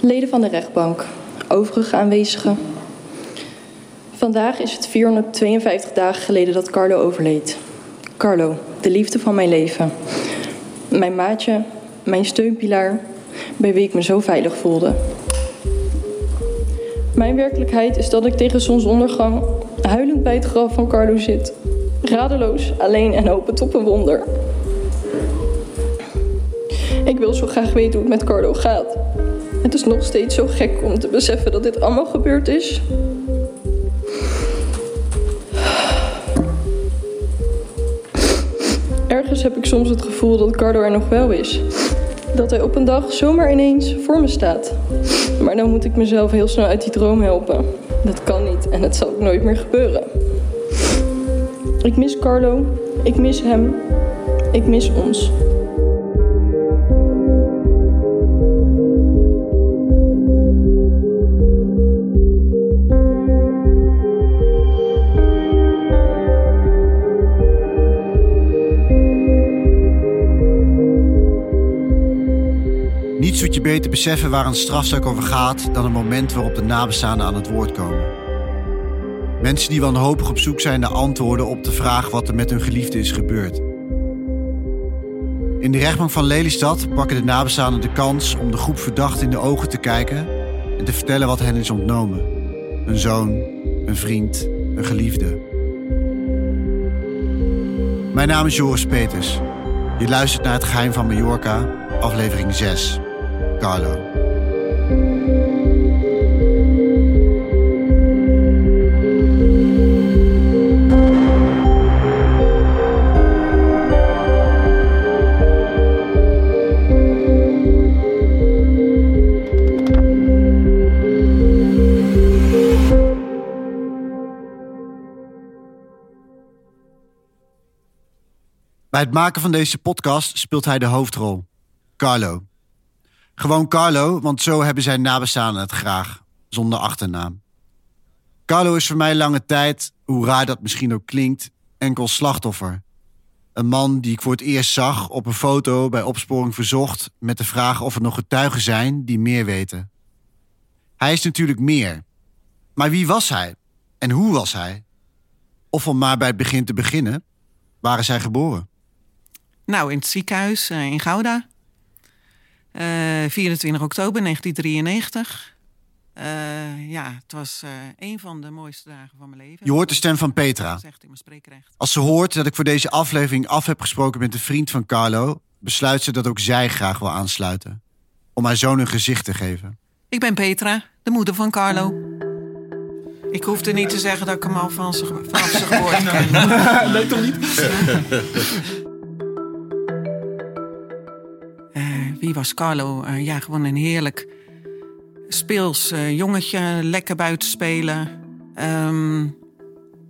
Leden van de rechtbank, overige aanwezigen. Vandaag is het 452 dagen geleden dat Carlo overleed. Carlo, de liefde van mijn leven. Mijn maatje, mijn steunpilaar, bij wie ik me zo veilig voelde. Mijn werkelijkheid is dat ik tegen zonsondergang huilend bij het graf van Carlo zit. Radeloos, alleen en hopen op een wonder. Ik wil zo graag weten hoe het met Carlo gaat. Het is nog steeds zo gek om te beseffen dat dit allemaal gebeurd is. Ergens heb ik soms het gevoel dat Carlo er nog wel is. Dat hij op een dag zomaar ineens voor me staat. Maar dan moet ik mezelf heel snel uit die droom helpen. Dat kan niet en het zal ook nooit meer gebeuren. Ik mis Carlo, ik mis hem, ik mis ons. Niets je beter beseffen waar een strafzaak over gaat dan een moment waarop de nabestaanden aan het woord komen. Mensen die wanhopig op zoek zijn naar antwoorden op de vraag wat er met hun geliefde is gebeurd. In de rechtbank van Lelystad pakken de nabestaanden de kans om de groep verdachten in de ogen te kijken en te vertellen wat hen is ontnomen. Een zoon, een vriend, een geliefde. Mijn naam is Joris Peters. Je luistert naar Het Geheim van Mallorca, aflevering 6. Carlo. Bij het maken van deze podcast speelt hij de hoofdrol. Carlo. Gewoon Carlo, want zo hebben zijn nabestaanden het graag, zonder achternaam. Carlo is voor mij lange tijd, hoe raar dat misschien ook klinkt, enkel slachtoffer. Een man die ik voor het eerst zag op een foto bij opsporing verzocht met de vraag of er nog getuigen zijn die meer weten. Hij is natuurlijk meer. Maar wie was hij? En hoe was hij? Of om maar bij het begin te beginnen, waar is hij geboren? Nou, in het ziekenhuis uh, in Gouda. Uh, 24 oktober 1993. Uh, ja, het was uh, een van de mooiste dagen van mijn leven. Je hoort de stem van Petra. Als ze hoort dat ik voor deze aflevering af heb gesproken met een vriend van Carlo, besluit ze dat ook zij graag wil aansluiten. Om haar zoon een gezicht te geven. Ik ben Petra, de moeder van Carlo. Ik hoefde niet te zeggen dat ik hem al van zijn geboorte ken. nee, toch niet? was Carlo? Uh, ja, gewoon een heerlijk speels uh, jongetje, lekker buiten spelen. Um,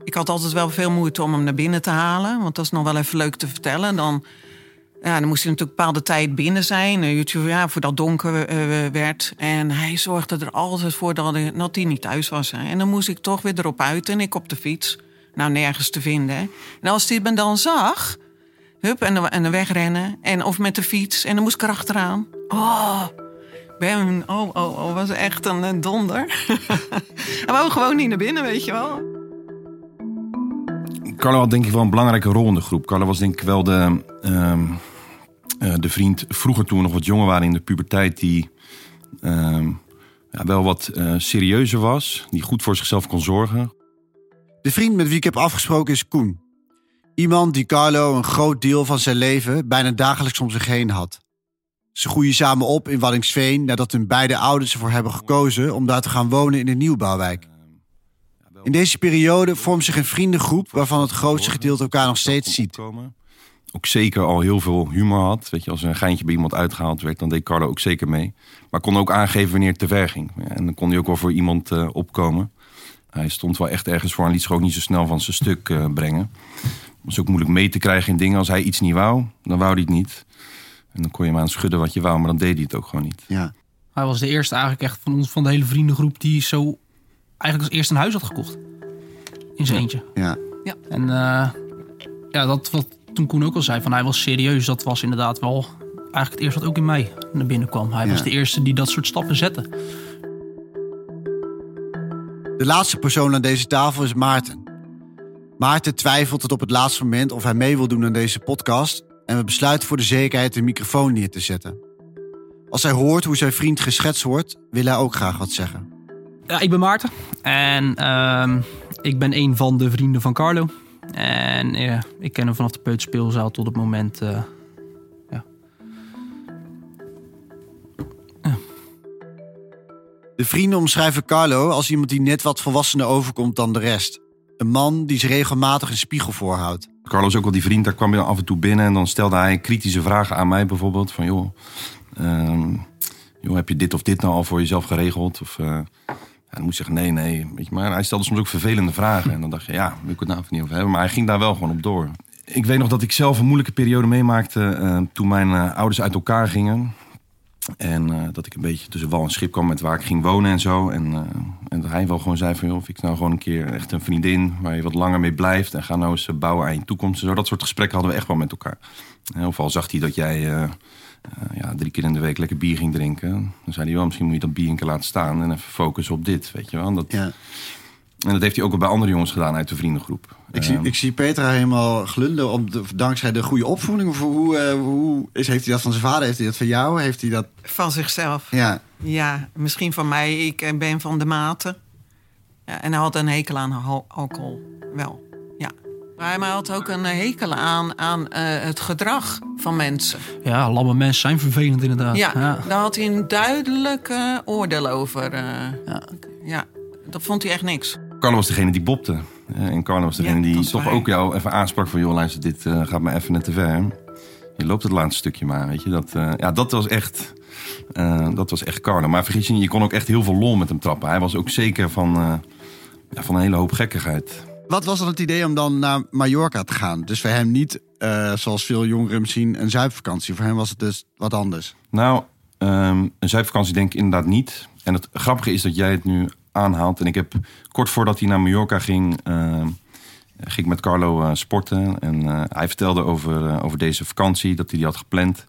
ik had altijd wel veel moeite om hem naar binnen te halen, want dat is nog wel even leuk te vertellen. Dan, ja, dan moest hij natuurlijk een bepaalde tijd binnen zijn, een uurtje ja, voordat donker werd. En hij zorgde er altijd voor dat hij, niet thuis was. En dan moest ik toch weer erop uit en ik op de fiets. Nou, nergens te vinden. Hè. En als hij me dan zag, Hup, en dan, en dan wegrennen. En, of met de fiets. En dan moest ik erachteraan. Oh, ben, oh, oh, oh, was echt een, een donder. Hij wou gewoon niet naar binnen, weet je wel. Carlo had denk ik wel een belangrijke rol in de groep. Carlo was denk ik wel de, uh, uh, de vriend vroeger toen we nog wat jonger waren in de puberteit... die uh, ja, wel wat uh, serieuzer was. Die goed voor zichzelf kon zorgen. De vriend met wie ik heb afgesproken is Koen. Iemand die Carlo een groot deel van zijn leven bijna dagelijks om zich heen had. Ze groeien samen op in Waddingsveen nadat hun beide ouders ervoor hebben gekozen om daar te gaan wonen in een nieuwbouwwijk. In deze periode vormt zich een vriendengroep waarvan het grootste gedeelte elkaar nog steeds ziet. Ook zeker al heel veel humor had. Weet je, als er een geintje bij iemand uitgehaald werd, dan deed Carlo ook zeker mee. Maar kon ook aangeven wanneer het te ver ging. En dan kon hij ook wel voor iemand uh, opkomen. Hij stond wel echt ergens voor en liet zich ook niet zo snel van zijn stuk uh, brengen was ook moeilijk mee te krijgen in dingen. Als hij iets niet wou, dan wou hij het niet. En dan kon je hem aan schudden wat je wou, maar dan deed hij het ook gewoon niet. Ja. Hij was de eerste eigenlijk echt van ons, van de hele vriendengroep, die zo eigenlijk als eerste een huis had gekocht. In zijn eentje. Ja. ja. En uh, ja, dat wat toen Koen ook al zei, van hij was serieus. Dat was inderdaad wel eigenlijk het eerste wat ook in mij naar binnen kwam. Hij Ja. was de eerste die dat soort stappen zette. De laatste persoon aan deze tafel is Maarten. Maarten twijfelt tot op het laatste moment of hij mee wil doen aan deze podcast. En we besluiten voor de zekerheid de microfoon neer te zetten. Als hij hoort hoe zijn vriend geschetst wordt, wil hij ook graag wat zeggen. Ja, ik ben Maarten. En ehm, ik ben een van de vrienden van Carlo. En eh, ik ken hem vanaf de peuterspeelzaal tot het moment... eh, De vrienden omschrijven Carlo als iemand die net wat volwassener overkomt dan de rest. Een man die zich regelmatig een spiegel voorhoudt. Carlo is ook wel die vriend, daar kwam je dan af en toe binnen en dan stelde hij kritische vragen aan mij bijvoorbeeld. Van joh, ehm, joh heb je dit of dit nou al voor jezelf geregeld? Of, eh, ja, dan moest zeggen nee, nee. Weet je, maar hij stelde soms ook vervelende vragen. En dan dacht je, ja, wil ik het nou even niet over hebben. Maar hij ging daar wel gewoon op door. Ik weet nog dat ik zelf een moeilijke periode meemaakte eh, toen mijn eh, ouders uit elkaar gingen. En eh, dat ik een beetje tussen wal en schip kwam met waar ik ging wonen en zo. En, eh, en dat hij wel gewoon zei van, joh, ik nou gewoon een keer echt een vriendin... waar je wat langer mee blijft en ga nou eens eh, bouwen aan je toekomst. Zo, dat soort gesprekken hadden we echt wel met elkaar. Of al zag hij dat jij ja, drie keer in de week lekker bier ging drinken. Dan zei hij wel, misschien moet je dat bier een keer laten staan... en even focussen op dit, weet je wel. Dat, Ja. En dat heeft hij ook bij andere jongens gedaan uit de vriendengroep. Ik, zie, Ehm, ik zie Petra helemaal glunderen om de, dankzij de goede opvoeding. Of hoe, eh, hoe is, heeft hij dat van zijn vader? Heeft hij dat van jou? Heeft hij dat... Van zichzelf. Ja, Ja, misschien van mij. Ik eh, ben van de maten. Ja, en hij had een hekel aan al- alcohol. Wel, ja. Maar hij had ook een hekel aan, aan eh, het gedrag van mensen. ja, lamme mensen zijn vervelend inderdaad. Ja, ja. daar had hij een duidelijk eh, oordeel over. eh. Ja. ja, dat vond hij echt niks. Carlo was degene die bopte. Eh, En Carlo was degene Ja, die toch waar. ook jou even aansprak van... joh, luister, dit eh, gaat me even net te ver. Je loopt het laatste stukje maar, weet je. Dat, eh, ja, dat was echt... eh, dat was echt Carlo. Maar vergis je niet, je kon ook echt heel veel lol met hem trappen. Hij was ook zeker van, eh, ja, van een hele hoop gekkigheid. Wat was dan het idee om dan naar Mallorca te gaan? Dus voor hem niet, eh, zoals veel jongeren hem zien, een zuipvakantie. Voor hem was het dus wat anders. Nou, ehm, een zuipvakantie denk ik inderdaad niet. En het grappige is dat jij het nu aanhaalt. En ik heb kort voordat hij naar Mallorca ging... ehm, ging ik met Carlo eh, sporten. En eh, hij vertelde over, eh, over deze vakantie, dat hij die had gepland.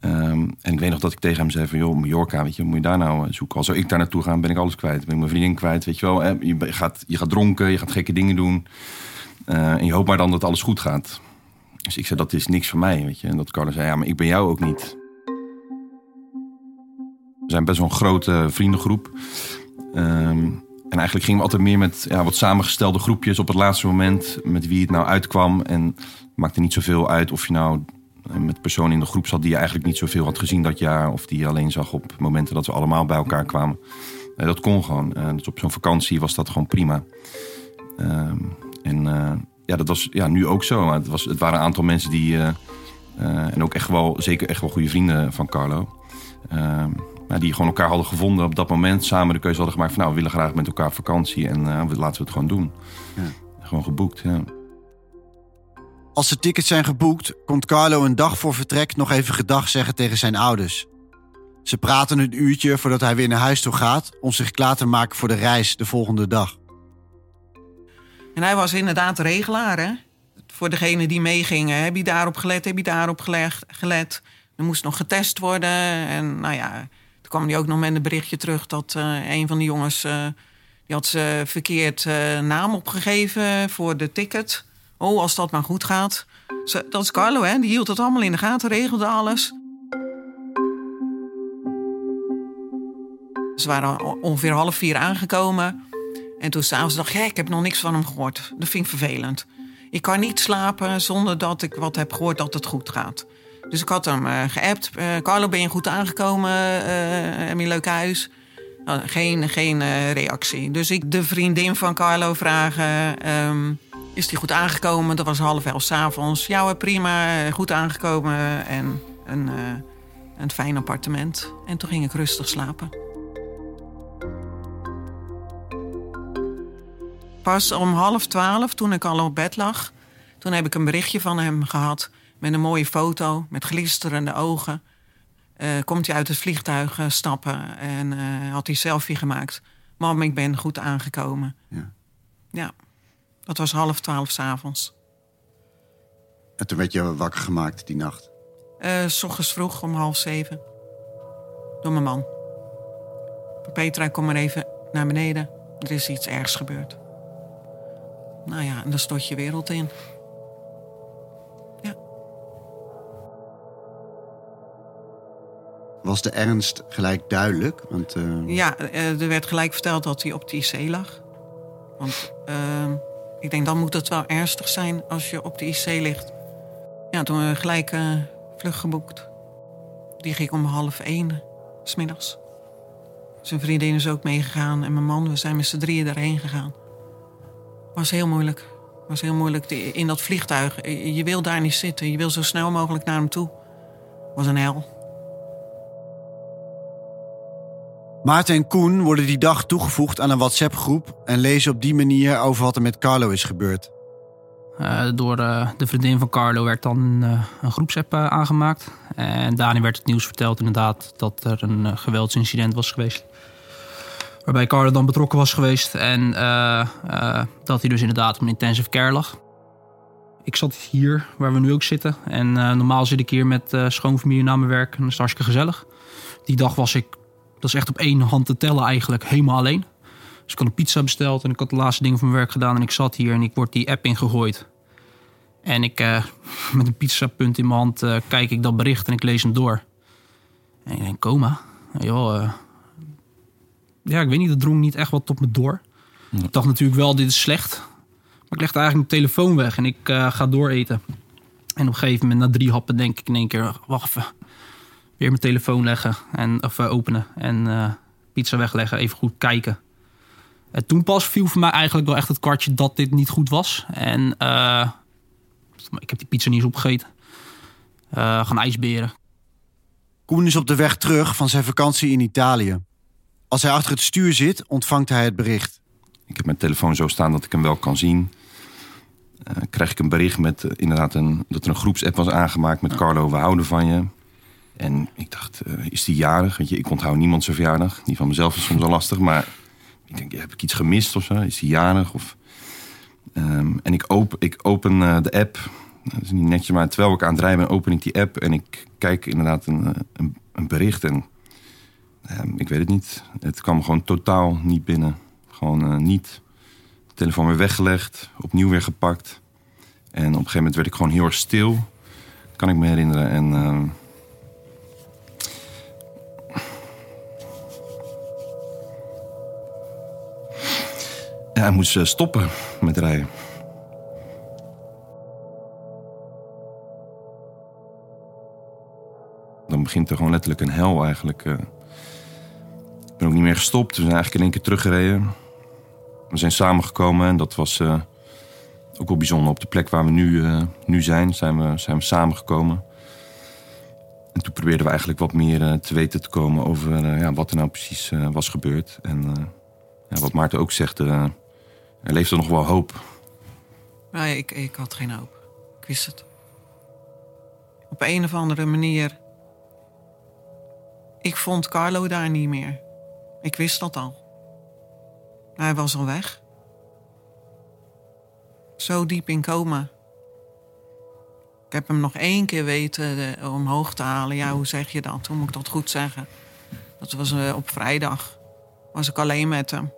Ehm, en ik weet nog dat ik tegen hem zei van... joh, Mallorca, weet je, moet je daar nou eh, zoeken? Als zou ik daar naartoe gaan, ben ik alles kwijt. Ben ik mijn vriendin kwijt, weet je wel. Je gaat, je gaat dronken, je gaat gekke dingen doen. Eh, en je hoopt maar dan dat alles goed gaat. Dus ik zei, dat is niks voor mij, weet je. En dat Carlo zei, ja, maar ik ben jou ook niet. We zijn best wel een grote vriendengroep. Ehm, en eigenlijk gingen we altijd meer met ja, wat samengestelde groepjes op het laatste moment. Met wie het nou uitkwam. En het maakte niet zoveel uit of je nou eh, met personen in de groep zat die je eigenlijk niet zoveel had gezien dat jaar. Of die je alleen zag op momenten dat we allemaal bij elkaar kwamen. Eh, dat kon gewoon. Eh, dus op zo'n vakantie was dat gewoon prima. Ehm, en ja, dat was ja, nu ook zo. Het, was, het waren een aantal mensen die. en ook echt wel, zeker echt wel goede vrienden van Carlo. Ehm, maar die gewoon elkaar hadden gevonden op dat moment. Samen de keuze hadden gemaakt van nou, we willen graag met elkaar op vakantie. En eh, we- laten we het gewoon doen. Ja. Gewoon geboekt, ja. Als de tickets zijn geboekt, komt Carlo een dag voor vertrek nog even gedag zeggen tegen zijn ouders. Ze praten een uurtje voordat hij weer naar huis toe gaat om zich klaar te maken voor de reis de volgende dag. En hij was inderdaad regelaar, hè? Voor degene die meegingen. Heb je daarop gelet? Heb je daarop gelet? Er moest nog getest worden. En nou ja, toen kwam hij ook nog met een berichtje terug... dat eh, een van de jongens... eh, die had ze verkeerd eh, naam opgegeven voor de ticket. Oh, als dat maar goed gaat. Ze- dat is Carlo, hè? Die hield het allemaal in de gaten, regelde alles. Ze waren ongeveer half vier aangekomen. En toen s'avonds dacht ik, "Hé, ik heb nog niks van hem gehoord. Dat vind ik vervelend. Ik kan niet slapen zonder dat ik wat heb gehoord dat het goed gaat. Dus ik had hem eh, geappt. Eh, Carlo, ben je goed aangekomen? Eh, heb je een leuk huis? Nou, geen geen eh, reactie. Dus ik de vriendin van Carlo vragen... ehm, is die goed aangekomen? Dat was half elf s'avonds. Ja, prima, goed aangekomen. En een, een fijn appartement. En toen ging ik rustig slapen. Pas om half twaalf, toen ik al op bed lag... toen heb ik een berichtje van hem gehad... met een mooie foto, met glisterende ogen. Eh, komt hij uit het vliegtuig eh, stappen en eh, had hij selfie gemaakt. Mam, ik ben goed aangekomen. Ja. Ja, dat was half twaalf s'avonds. En toen werd je wakker gemaakt die nacht. S ochtends vroeg om half zeven. Door mijn man. Petra, kom maar even naar beneden. Er is iets ergs gebeurd. Nou ja, en dan stort je wereld in. Was de ernst gelijk duidelijk? Want, uh... Ja, er werd gelijk verteld dat hij op de IC lag. Want uh, ik denk, dan moet het wel ernstig zijn als je op de IC ligt. Ja, toen we gelijk uh, vlucht geboekt. Die ging om half één, smiddags. Zijn vriendin is ook meegegaan en mijn man, we zijn met z'n drieën daarheen gegaan. Was heel moeilijk. Was heel moeilijk in dat vliegtuig. Je wil daar niet zitten. Je wil zo snel mogelijk naar hem toe. Was een hel. Maarten en Koen worden die dag toegevoegd aan een WhatsApp-groep en lezen op die manier over wat er met Carlo is gebeurd. Uh, door uh, de vriendin van Carlo werd dan een groepsapp aangemaakt. En daarin werd het nieuws verteld inderdaad dat er een geweldsincident was geweest. Waarbij Carlo dan betrokken was geweest en dat hij dus inderdaad op een intensive care lag. Ik zat hier, waar we nu ook zitten. En normaal zit ik hier met schoonfamilie na mijn werk en dat is hartstikke gezellig. Die dag was ik dat is echt op één hand te tellen eigenlijk, helemaal alleen. Dus ik had een pizza besteld en ik had de laatste dingen van mijn werk gedaan. En ik zat hier en ik word die app ingegooid. En ik, uh, met een pizzapunt in mijn hand, uh, kijk ik dat bericht en ik lees hem door. En ik denk, coma? Joh, uh, ja, ik weet niet, dat drong niet echt wat op me door. Ik dacht natuurlijk wel, dit is slecht. Maar ik legde eigenlijk mijn telefoon weg en ik ga dooreten. En op een gegeven moment, na drie happen, denk ik in één keer... wacht even, weer mijn telefoon leggen en, of uh, openen en uh, pizza wegleggen, even goed kijken. En toen pas viel voor mij eigenlijk wel echt het kwartje dat dit niet goed was. En uh, ik heb die pizza niet eens opgegeten. gaan ijsberen. Koen is op de weg terug van zijn vakantie in Italië. Als hij achter het stuur zit, ontvangt hij het bericht. Ik heb mijn telefoon zo staan dat ik hem wel kan zien. Uh, krijg ik een bericht met inderdaad een, dat er een groepsapp was aangemaakt met Carlo, we houden van je. En ik dacht, uh, is die jarig? Weet je, ik onthoud niemand zijn verjaardag. Die van mezelf is soms al lastig, maar ik denk, heb ik iets gemist of zo? Is die jarig? Of, um, en ik open, ik open uh, de app. Dat is niet netjes, maar terwijl ik aan het rijden ben, open ik die app en ik kijk inderdaad een, eh, een, een bericht. En um, ik weet het niet. Het kwam gewoon totaal niet binnen. Gewoon niet. De telefoon weer weggelegd, opnieuw weer gepakt. En op een gegeven moment werd ik gewoon heel erg stil. Kan ik me herinneren. En Hij moest stoppen met rijden. Dan begint er gewoon letterlijk een hel eigenlijk. Ik ben ook niet meer gestopt. We zijn eigenlijk in één keer teruggereden. We zijn samengekomen en dat was uh, ook wel bijzonder. Op de plek waar we nu, nu zijn, zijn we, zijn we samengekomen. En toen probeerden we eigenlijk wat meer te weten te komen over ja, wat er nou precies was gebeurd. En ja, wat Maarten ook zegt, er leefde nog wel hoop. Nee, ik, ik had geen hoop. Ik wist het. Op een of andere manier. Ik vond Carlo daar niet meer. Ik wist dat al. Hij was al weg. Zo diep in coma. Ik heb hem nog één keer weten eh, omhoog te halen. Ja, hoe zeg je dat? Hoe moet ik dat goed zeggen? Dat was uh, op vrijdag. Was ik alleen met hem.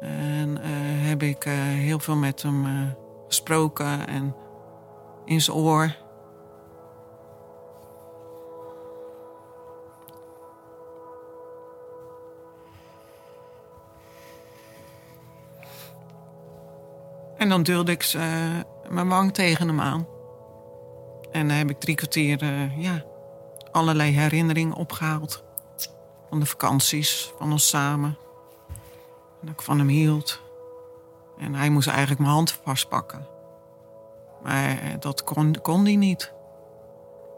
En uh, heb ik uh, heel veel met hem uh, gesproken en in zijn oor. En dan duwde ik mijn wang tegen hem aan. En dan heb ik drie kwartier ja, allerlei herinneringen opgehaald. Van de vakanties, van ons samen. Dat ik van hem hield. En hij moest eigenlijk mijn hand vastpakken. Maar eh, dat kon, kon hij niet.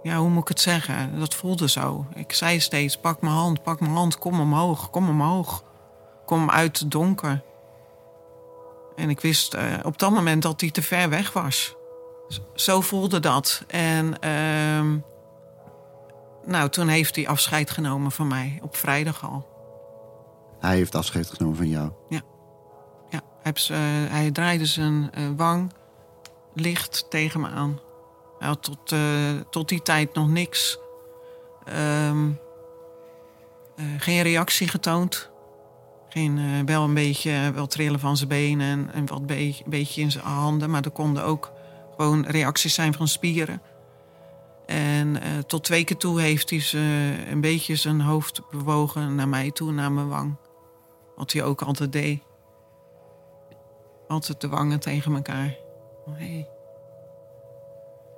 Ja, hoe moet ik het zeggen? Dat voelde zo. Ik zei steeds: pak mijn hand, pak mijn hand, kom omhoog, kom omhoog. Kom uit het donker. En ik wist uh, op dat moment dat hij te ver weg was. Zo voelde dat. En uh, nou, toen heeft hij afscheid genomen van mij op vrijdag al. Hij heeft afscheid genomen van jou? Ja. ja hij, uh, hij draaide zijn uh, wang licht tegen me aan. Hij had tot, eh, tot die tijd nog niks. Ehm, eh, geen reactie getoond. Geen, eh, wel een beetje wel trillen van zijn benen en, en wat be beetje in zijn handen. Maar er konden ook gewoon reacties zijn van spieren. En eh, tot twee keer toe heeft hij ze een beetje zijn hoofd bewogen naar mij toe, naar mijn wang. Wat hij ook altijd deed. Altijd de wangen tegen elkaar. Oh, hey.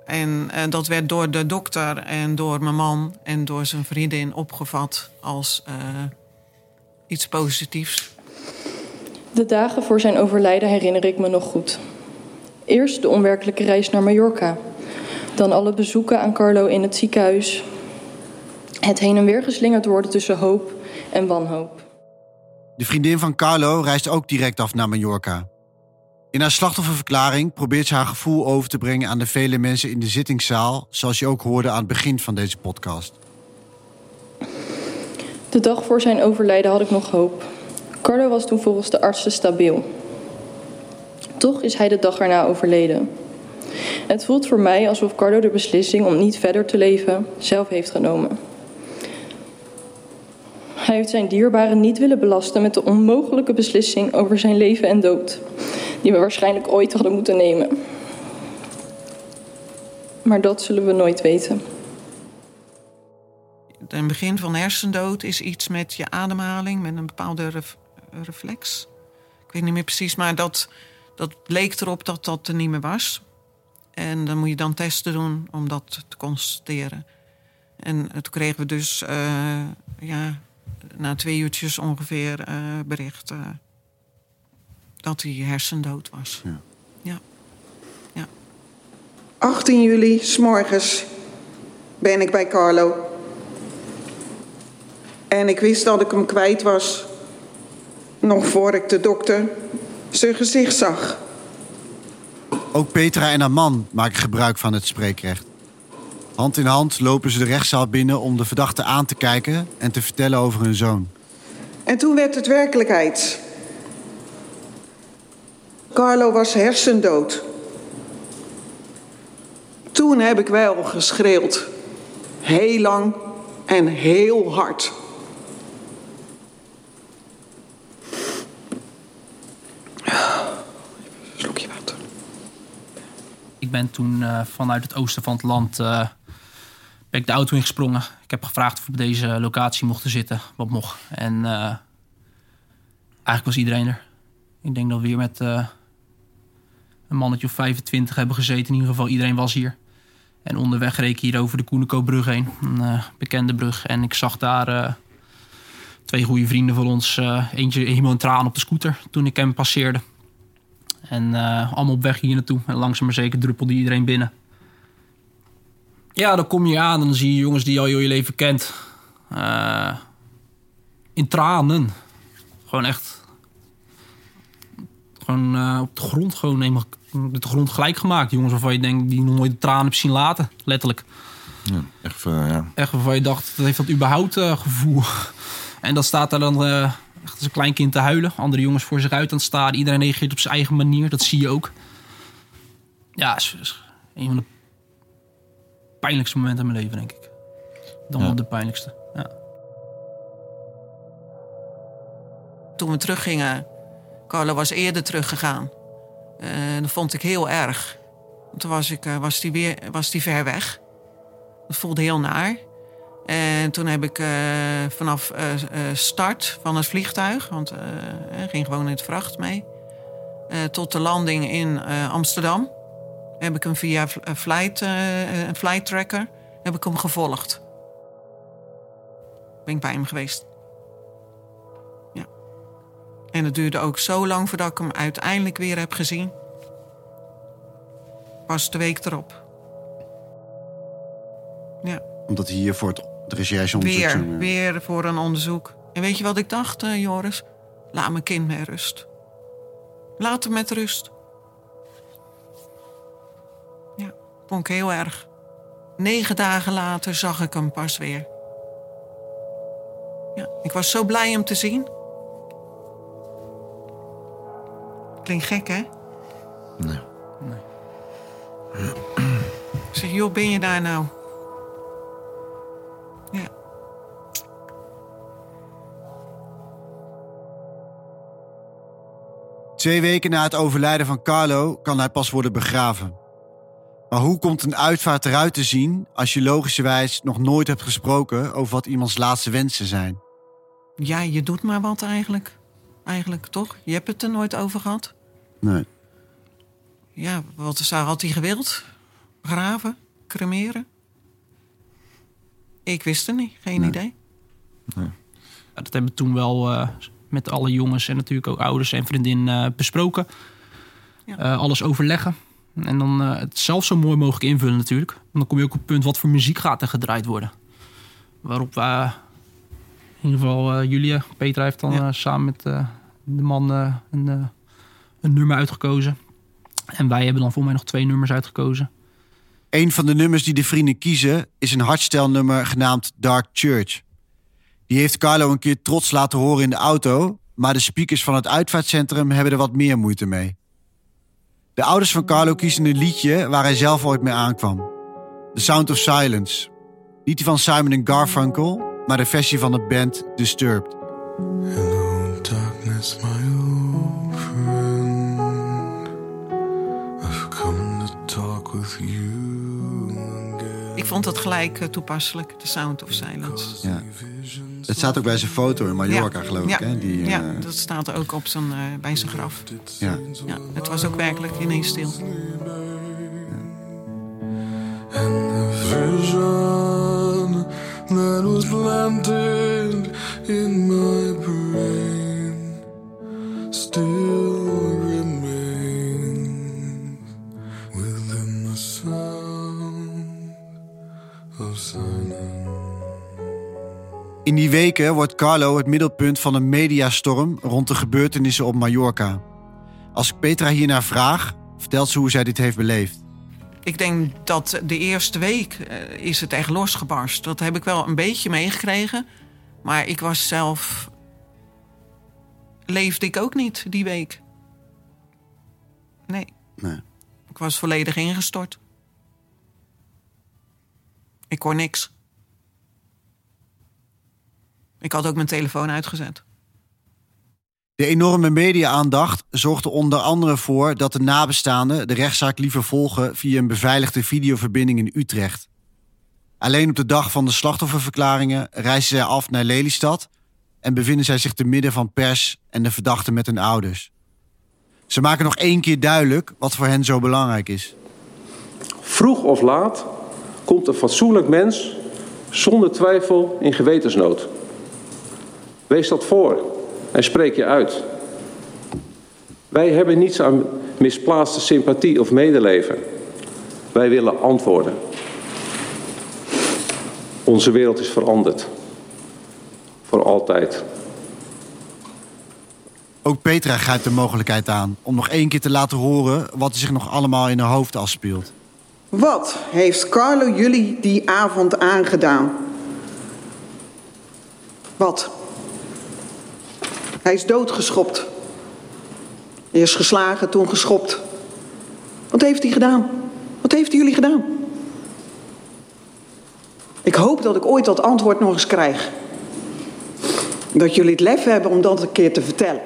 En eh, dat werd door de dokter en door mijn man en door zijn vriendin opgevat als eh, iets positiefs. De dagen voor zijn overlijden herinner ik me nog goed. Eerst de onwerkelijke reis naar Mallorca. Dan alle bezoeken aan Carlo in het ziekenhuis. Het heen en weer geslingerd worden tussen hoop en wanhoop. De vriendin van Carlo reist ook direct af naar Mallorca. In haar slachtofferverklaring probeert ze haar gevoel over te brengen aan de vele mensen in de zittingszaal, zoals je ook hoorde aan het begin van deze podcast. De dag voor zijn overlijden had ik nog hoop. Carlo was toen volgens de artsen stabiel. Toch is hij de dag erna overleden. Het voelt voor mij alsof Carlo de beslissing om niet verder te leven zelf heeft genomen. Hij heeft zijn dierbaren niet willen belasten met de onmogelijke beslissing over zijn leven en dood, die we waarschijnlijk ooit hadden moeten nemen. Maar dat zullen we nooit weten. Het begin van hersendood is iets met je ademhaling, met een bepaalde ref- reflex. Ik weet niet meer precies, maar dat, dat leek erop dat dat er niet meer was. En dan moet je dan testen doen om dat te constateren. En toen kregen we dus eh, ja, na twee uurtjes ongeveer eh, bericht eh, dat hij hersendood was. Ja. ja. 18 juli, s'morgens, ben ik bij Carlo. En ik wist dat ik hem kwijt was. Nog voor ik de dokter zijn gezicht zag. Ook Petra en haar man maken gebruik van het spreekrecht. Hand in hand lopen ze de rechtszaal binnen om de verdachte aan te kijken en te vertellen over hun zoon. En toen werd het werkelijkheid. Carlo was hersendood. Toen heb ik wel geschreeuwd. Heel lang en heel hard. Slokje water. Ik ben toen eh, vanuit het oosten van het land eh, ben ik de auto ingesprongen. Ik heb gevraagd of we op deze locatie mochten zitten, wat mocht. En eh, eigenlijk was iedereen er. Ik denk dat we hier met eh, een mannetje of 25 hebben gezeten. In ieder geval, iedereen was hier. En onderweg reed ik hier over de Koenikoopbrug heen. Een eh, bekende brug. En ik zag daar twee goede vrienden van ons. eentje helemaal een traan op de scooter toen ik hem passeerde. En allemaal op weg hier naartoe. En langzaam maar zeker druppelde iedereen binnen. Ja, dan kom je aan en dan zie je jongens die je al heel je leven kent. eh, in tranen. Gewoon echt. Gewoon eh, op de grond, gewoon helemaal de grond gelijk gemaakt. Jongens waarvan je denkt die nog nooit de tranen hebt zien laten. Letterlijk. Ja, echt, eh, ja. Echt waarvan je dacht, dat heeft dat überhaupt gevoel. En dan staat daar dan echt als een klein kind te huilen. Andere jongens voor zich uit aan het staan. Iedereen reageert op zijn eigen manier. Dat zie je ook. Ja, is, is een van de pijnlijkste momenten in mijn leven, denk ik. Dan Ja. wel de pijnlijkste. Ja. Toen we teruggingen, Carlo was eerder teruggegaan. Eh dat vond ik heel erg. Want Toen was, ik, eh, was, die weer, was die ver weg. Dat voelde heel naar. En toen heb ik eh, vanaf eh, eh, start van het vliegtuig... want eh, hij ging gewoon in het vracht mee... eh, tot de landing in eh, Amsterdam... heb ik hem via flight, eh, een flight tracker heb ik hem gevolgd. Ben ik bij hem geweest. En het duurde ook zo lang voordat ik hem uiteindelijk weer heb gezien. Pas de week erop. Ja, Omdat hij hier voor het de rechercheonderzoek... weer, eh, weer voor een onderzoek. En weet je wat ik dacht, eh, Joris? Laat mijn kind met rust. Laat hem met rust. Vond ik heel erg. Negen dagen later zag ik hem pas weer. Ja, ik was zo blij hem te zien. Klinkt gek, hè? Nee. Dus zeg, joh, ben je daar nou? Ja. Twee weken na het overlijden van Carlo kan hij pas worden begraven. Maar hoe komt een uitvaart eruit te zien als je logischerwijs nog nooit hebt gesproken over wat iemands laatste wensen zijn? ja, je doet maar wat eigenlijk. Eigenlijk, toch? Je hebt het er nooit over gehad. Nee. Ja, wat zou, had hij gewild? Graven? Cremeren? Ik wist het niet, geen Nee. idee. Ja, dat hebben we toen wel eh, met alle jongens en natuurlijk ook ouders en vriendinnen eh, besproken. Ja. Eh, alles overleggen. En dan eh, het zelf zo mooi mogelijk invullen natuurlijk. Want dan kom je ook op het punt wat voor muziek gaat er gedraaid worden. Waarop we, eh, in ieder geval eh, Julia, Petra heeft dan Ja. eh, samen met eh, de man eh, een, eh, een nummer uitgekozen. En wij hebben dan voor mij nog twee nummers uitgekozen. Een van de nummers die de vrienden kiezen is een hardstyle-nummer genaamd Dark Church. Die heeft Carlo een keer trots laten horen in de auto, maar de speakers van het uitvaartcentrum hebben er wat meer moeite mee. De ouders van Carlo kiezen een liedje waar hij zelf ooit mee aankwam. The Sound of Silence. Niet die van Simon Garfunkel, maar de versie van de band Disturbed. Hello, darkness, my old friend. I've come to talk with you again. Ik vond het gelijk eh, toepasselijk, The Sound of Silence. Ja. Het staat ook bij zijn foto in Mallorca, geloof ja. ik. Hè? Die, ja, eh, dat staat ook op zijn, eh, bij zijn graf. ja. Ja, het was ook werkelijk ineens stil. And the vision that was planted in my brain still In die weken wordt Carlo het middelpunt van een mediastorm rond de gebeurtenissen op Mallorca. Als ik Petra hiernaar vraag, vertelt ze hoe zij dit heeft beleefd. Ik denk dat de eerste week eh, is het echt losgebarst. Dat heb ik wel een beetje meegekregen. Maar ik was zelf... Leefde ik ook niet die week. Nee, Nee. ik was volledig ingestort. Ik hoor niks. Ik had ook mijn telefoon uitgezet. De enorme media-aandacht zorgt er onder andere voor dat de nabestaanden de rechtszaak liever volgen via een beveiligde videoverbinding in Utrecht. Alleen op de dag van de slachtofferverklaringen reizen zij af naar Lelystad en bevinden zij zich te midden van pers en de verdachten met hun ouders. Ze maken nog één keer duidelijk wat voor hen zo belangrijk is. Vroeg of laat komt een fatsoenlijk mens zonder twijfel in gewetensnood. Wees dat voor en spreek je uit. Wij hebben niets aan misplaatste sympathie of medeleven. Wij willen antwoorden. Onze wereld is veranderd. Voor altijd. Ook Petra grijpt de mogelijkheid aan om nog één keer te laten horen wat er zich nog allemaal in haar hoofd afspeelt. Wat heeft Carlo jullie die avond aangedaan? Wat? Hij is doodgeschopt. Eerst geslagen, toen geschopt. Wat heeft hij gedaan? Wat heeft jullie gedaan? Ik hoop dat ik ooit dat antwoord nog eens krijg. Dat jullie het lef hebben om dat een keer te vertellen.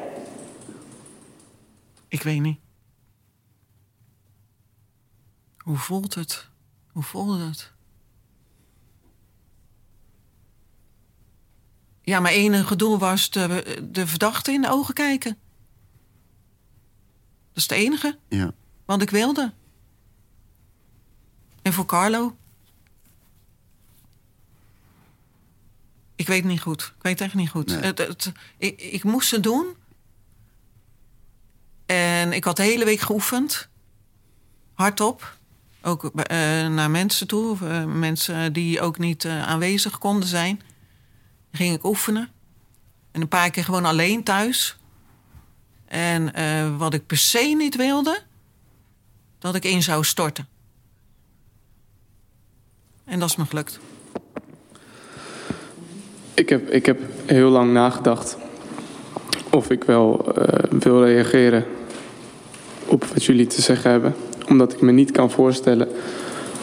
Ik weet niet. Hoe voelt het? Hoe voelde het? Ja, mijn enige doel was de, de verdachte in de ogen kijken. Dat is het enige Ja. wat ik wilde. En voor Carlo? Ik weet niet goed. Ik weet echt niet goed. Nee. Het, het, ik, ik moest het doen. En ik had de hele week geoefend. Hardop. Ook eh, naar mensen toe. eh, mensen die ook niet eh, aanwezig konden zijn. Ging ik oefenen. En een paar keer gewoon alleen thuis. En eh, wat ik per se niet wilde... dat ik in zou storten. En dat is me gelukt. Ik heb, ik heb heel lang nagedacht of ik wel eh, wil reageren op wat jullie te zeggen hebben. Omdat ik me niet kan voorstellen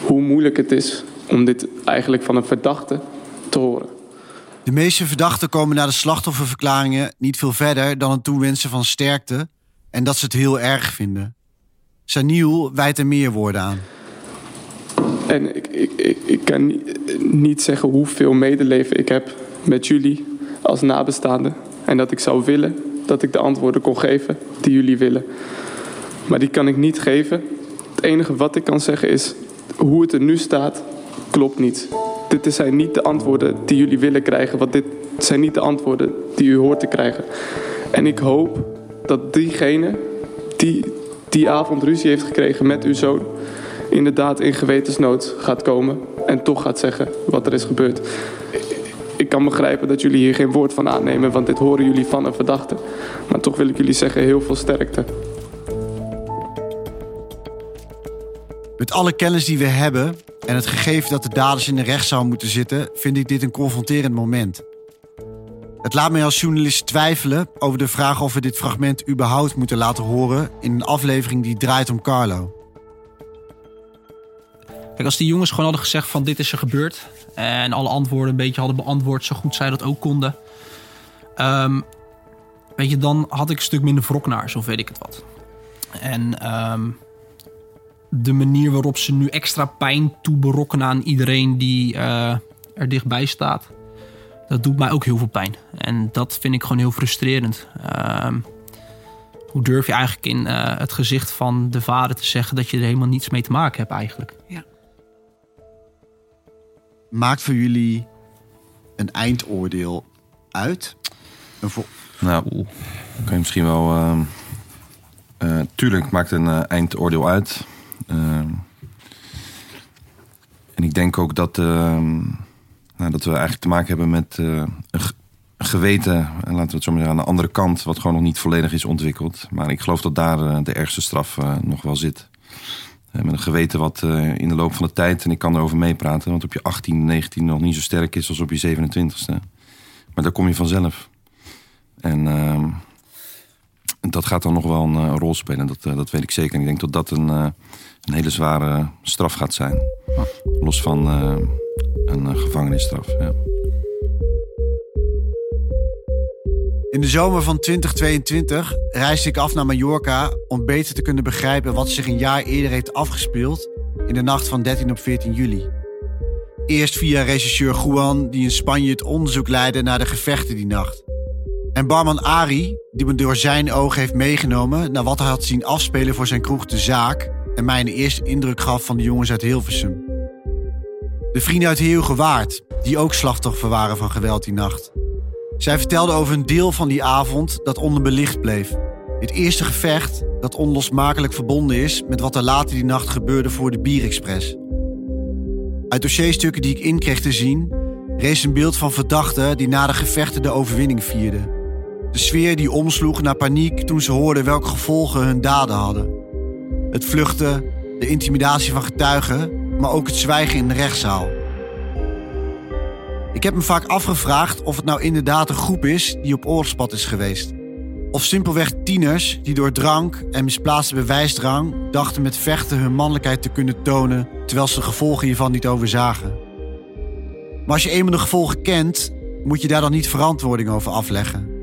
hoe moeilijk moeilijk het is om dit eigenlijk van een verdachte te horen. De meeste verdachten komen na de slachtofferverklaringen niet veel verder dan een toewensen van sterkte en dat ze het heel erg vinden. Saniel wijt er meer woorden aan. En ik, ik, ik, kan ni- niet zeggen hoeveel medeleven ik heb met jullie als nabestaanden. En dat ik zou willen dat ik de antwoorden kon geven die jullie willen. Maar die kan ik niet geven. Het enige wat ik kan zeggen is, hoe het er nu staat, klopt niet. Dit zijn niet de antwoorden die jullie willen krijgen, want dit zijn niet de antwoorden die u hoort te krijgen. En ik hoop dat diegene die die avond ruzie heeft gekregen met uw zoon, inderdaad in gewetensnood gaat komen en toch gaat zeggen wat er is gebeurd. Ik kan begrijpen dat jullie hier geen woord van aannemen, want dit horen jullie van een verdachte. Maar toch wil ik jullie zeggen heel veel sterkte. Met alle kennis die we hebben en het gegeven dat de daders in de rechtszaal moeten zitten, vind ik dit een confronterend moment. Het laat mij als journalist twijfelen over de vraag of we dit fragment überhaupt moeten laten horen in een aflevering die draait om Carlo. Kijk, als die jongens gewoon hadden gezegd van dit is er gebeurd... en alle antwoorden een beetje hadden beantwoord zo goed zij dat ook konden... ehm, weet je, dan had ik een stuk minder wrok naar, zo weet ik het wat. En ehm, de manier waarop ze nu extra pijn toeberokkenen aan iedereen die eh, er dichtbij staat... dat doet mij ook heel veel pijn. En dat vind ik gewoon heel frustrerend. Ehm, hoe durf je eigenlijk in eh, het gezicht van de vader te zeggen... dat je er helemaal niets mee te maken hebt eigenlijk? Maakt voor jullie een eindoordeel uit? Een vo- Nou, kan je misschien wel. ehm, eh, tuurlijk maakt een eindoordeel uit. Ehm, en ik denk ook dat, ehm, nou, dat we eigenlijk te maken hebben met eh, een, ge- een geweten, en laten we het zo maar zeggen, aan de andere kant, wat gewoon nog niet volledig is ontwikkeld. Maar ik geloof dat daar eh, de ergste straf eh, nog wel zit. Met een geweten wat in de loop van de tijd, en ik kan erover meepraten, want op je 18, 19 nog niet zo sterk is als op je 27ste. Maar daar kom je vanzelf. En ehm, dat gaat dan nog wel een rol spelen, dat, dat weet ik zeker. En ik denk dat dat een, een hele zware straf gaat zijn. Los van eh, een eh, gevangenisstraf. Ja. In de zomer van 2022 reisde ik af naar Mallorca om beter te kunnen begrijpen wat zich een jaar eerder heeft afgespeeld in de nacht van 13 op 14 juli. Eerst via regisseur Juan, die in Spanje het onderzoek leidde naar de gevechten die nacht. En barman Ari, die me door zijn ogen heeft meegenomen naar wat hij had zien afspelen voor zijn kroeg De Zaak en mij een eerste indruk gaf van de jongens uit Hilversum. De vrienden uit Heerhugowaard, die ook slachtoffer waren van geweld die nacht. Zij vertelde over een deel van die avond dat onderbelicht bleef. Het eerste gevecht dat onlosmakelijk verbonden is met wat er later die nacht gebeurde voor de Bierexpress. Uit dossierstukken die ik inkreeg te zien, rees een beeld van verdachten die na de gevechten de overwinning vierden. De sfeer die omsloeg naar paniek toen ze hoorden welke gevolgen hun daden hadden. Het vluchten, de intimidatie van getuigen, maar ook het zwijgen in de rechtszaal. Ik heb me vaak afgevraagd of het nou inderdaad een groep is die op oorlogspad is geweest. Of simpelweg tieners die door drank en misplaatste bewijsdrang dachten met vechten hun mannelijkheid te kunnen tonen terwijl ze de gevolgen hiervan niet overzagen. Maar als je eenmaal de gevolgen kent, moet je daar dan niet verantwoording over afleggen.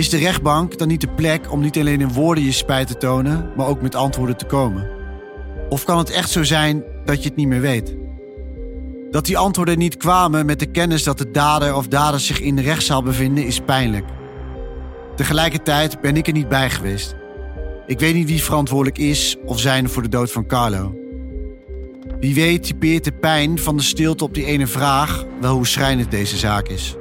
Is de rechtbank dan niet de plek om niet alleen in woorden je spijt te tonen, maar ook met antwoorden te komen? Of kan het echt zo zijn dat je het niet meer weet? Dat die antwoorden niet kwamen met de kennis dat de dader of daders zich in de rechtszaal bevinden, is pijnlijk. Tegelijkertijd ben ik er niet bij geweest. Ik weet niet wie verantwoordelijk is of zijn voor de dood van Carlo. Wie weet typeert de pijn van de stilte op die ene vraag wel hoe schrijnend deze zaak is.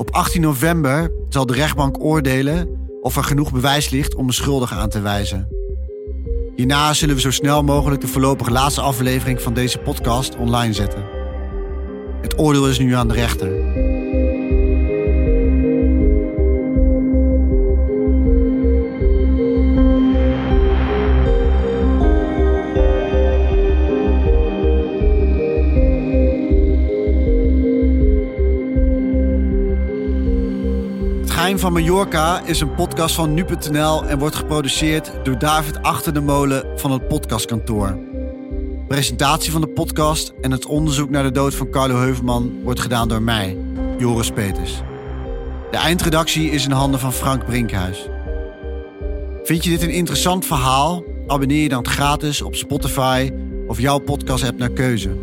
Op 18 november zal de rechtbank oordelen of er genoeg bewijs ligt om een schuldige aan te wijzen. Hierna zullen we zo snel mogelijk de voorlopige laatste aflevering van deze podcast online zetten. Het oordeel is nu aan de rechter. Geheim van Mallorca is een podcast van nu.nl en wordt geproduceerd door David Achter de Molen van het podcastkantoor. Presentatie van de podcast en het onderzoek naar de dood van Carlo Heuvelman wordt gedaan door mij, Joris Peters. De eindredactie is in handen van Frank Brinkhuis. Vind je dit een interessant verhaal? Abonneer je dan gratis op Spotify of jouw podcast-app naar keuze.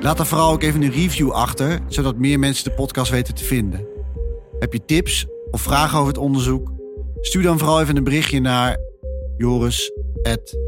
Laat dan vooral ook even een review achter, zodat meer mensen de podcast weten te vinden. Heb je tips of vragen over het onderzoek? Stuur dan vooral even een berichtje naar joris.nu.nl.